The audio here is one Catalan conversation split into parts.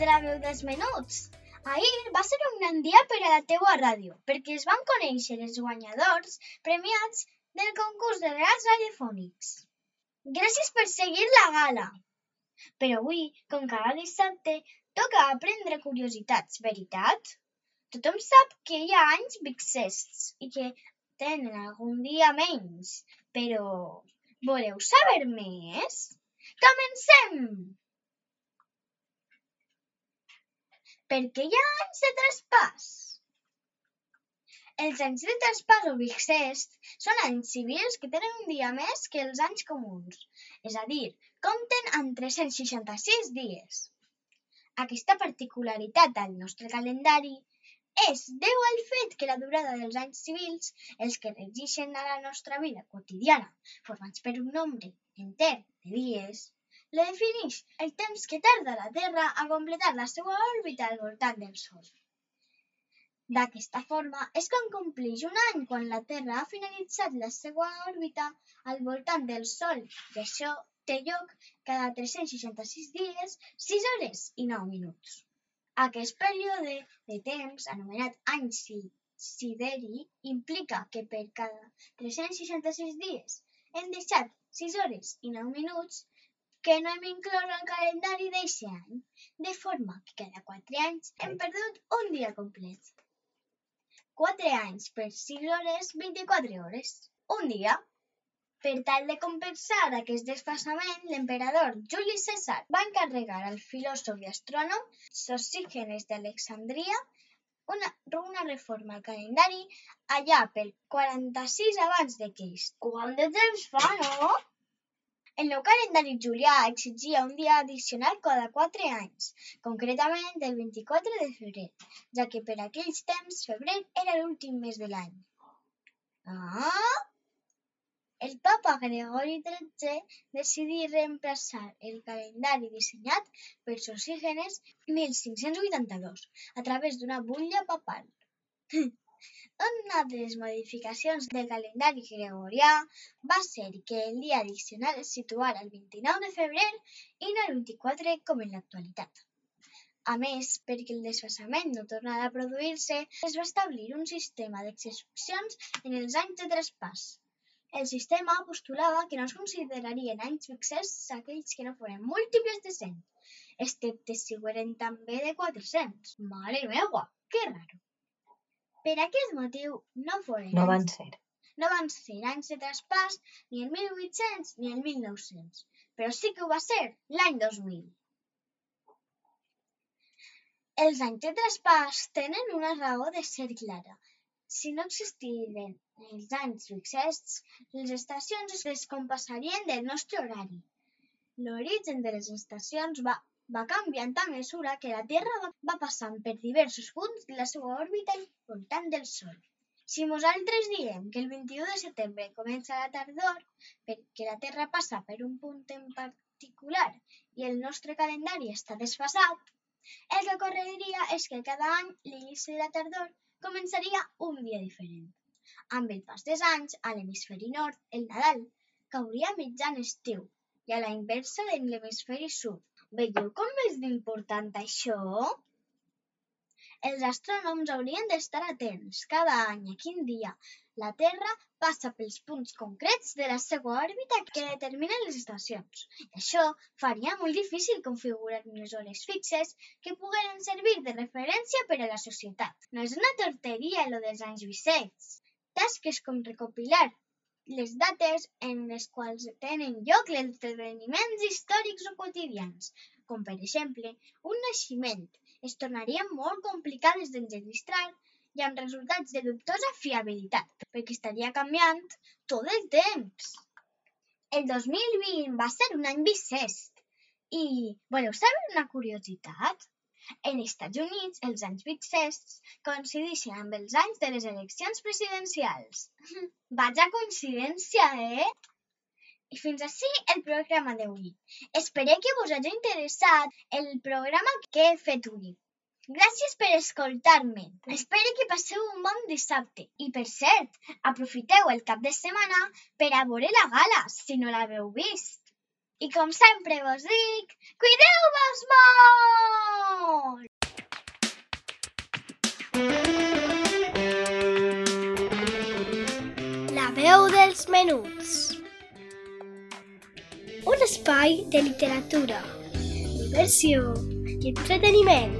Hola, amics de la veu dels menuts! Ahir va ser un gran dia per a la teua ràdio, perquè es van conèixer els guanyadors premiats del concurs de relats radiofònics. Gràcies per seguir la gala! Però avui, com cada dissabte, toca aprendre curiositats, veritat? Tothom sap que hi ha anys bixests i que tenen algun dia menys, però voleu saber més? Comencem! Per què hi ha anys de traspàs? Els anys de traspàs o bixest són anys civils que tenen un dia més que els anys comuns, és a dir, compten amb 366 dies. Aquesta particularitat del nostre calendari és deu al fet que la durada dels anys civils, els que regeixen a la nostra vida quotidiana, formats per un nombre enter de dies, la defineix el temps que tarda la Terra a completar la seva òrbita al voltant del Sol. D'aquesta forma és com compleix un any quan la Terra ha finalitzat la seva òrbita al voltant del Sol i això té lloc cada 366 dies, 6 hores i 9 minuts. Aquest període de temps, anomenat any si sideri, implica que per cada 366 dies hem deixat 6 hores i 9 minuts que no hem inclòs al calendari d'eixe any, de forma que cada 4 anys hem perdut un dia complet. 4 anys per 6 hores, 24 hores. Un dia. Per tal de compensar aquest desfasament, l'emperador Juli César va encarregar al filòsof i astrònom Sosígenes d'Alexandria una, una reforma al calendari allà pel 46 abans de Crist. Quant de temps fa, no? El nou calendari julià exigia un dia addicional cada 4 anys, concretament el 24 de febrer, ja que per aquells temps febrer era l'últim mes de l'any. Ah! El papa Gregori XIII decidí reemplaçar el calendari dissenyat per Sosígenes 1582 a través d'una butlla papal. Una de les modificacions del calendari gregorià va ser que el dia addicional es situara el 29 de febrer i no el 24 com en l'actualitat. A més, perquè el desfasament no tornara a produir-se, es va establir un sistema d'excepcions en els anys de traspàs. El sistema postulava que no es considerarien anys fixers aquells que no foren múltiples de 100, excepte si ho eren també de 400. Mare meva, que raro! Per aquest motiu no foren No van ser. no van ser anys de traspàs ni el 1800 ni el 1900, però sí que ho va ser l'any 2000. Els anys de traspàs tenen una raó de ser clara. Si no existiren els anys fixests, les estacions es descompassarien del nostre horari. L'origen de les estacions va, va canviant a mesura que la Terra va, passant per diversos punts de la seva òrbita voltant del Sol. Si nosaltres diem que el 21 de setembre comença la tardor perquè la Terra passa per un punt en particular i el nostre calendari està desfasat, el que ocorreria és que cada any l'inici de la tardor començaria un dia diferent. Amb el pas dels anys, a l'hemisferi nord, el Nadal cauria mitjan estiu i a la inversa en l'hemisferi sud. Veieu com és d'important això? Els astrònoms haurien d'estar atents cada any a quin dia la Terra passa pels punts concrets de la seva òrbita que determinen les estacions. Això faria molt difícil configurar unes hores fixes que pogueren servir de referència per a la societat. No és una torteria lo dels anys bisects. Tasques com recopilar les dates en les quals tenen lloc els esdeveniments històrics o quotidians, com per exemple un naixement, es tornarien molt complicades d'enregistrar i amb resultats de dubtosa fiabilitat, perquè estaria canviant tot el temps. El 2020 va ser un any bisest. I voleu saber una curiositat? En Estats Units, els anys bissests coincideixen amb els anys de les eleccions presidencials. Vaja coincidència, eh? I fins així el programa d'avui. Espero que us hagi interessat el programa que he fet avui. Gràcies per escoltar-me. Espero que passeu un bon dissabte. I per cert, aprofiteu el cap de setmana per a veure la gala, si no l'haveu vist. I com sempre vos dic, cuideu-vos molt! La veu dels menuts. Un espai de literatura, diversió i entreteniment.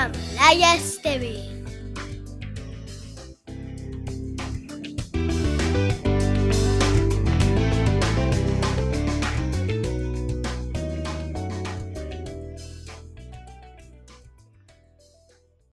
Amb Laia Esteve.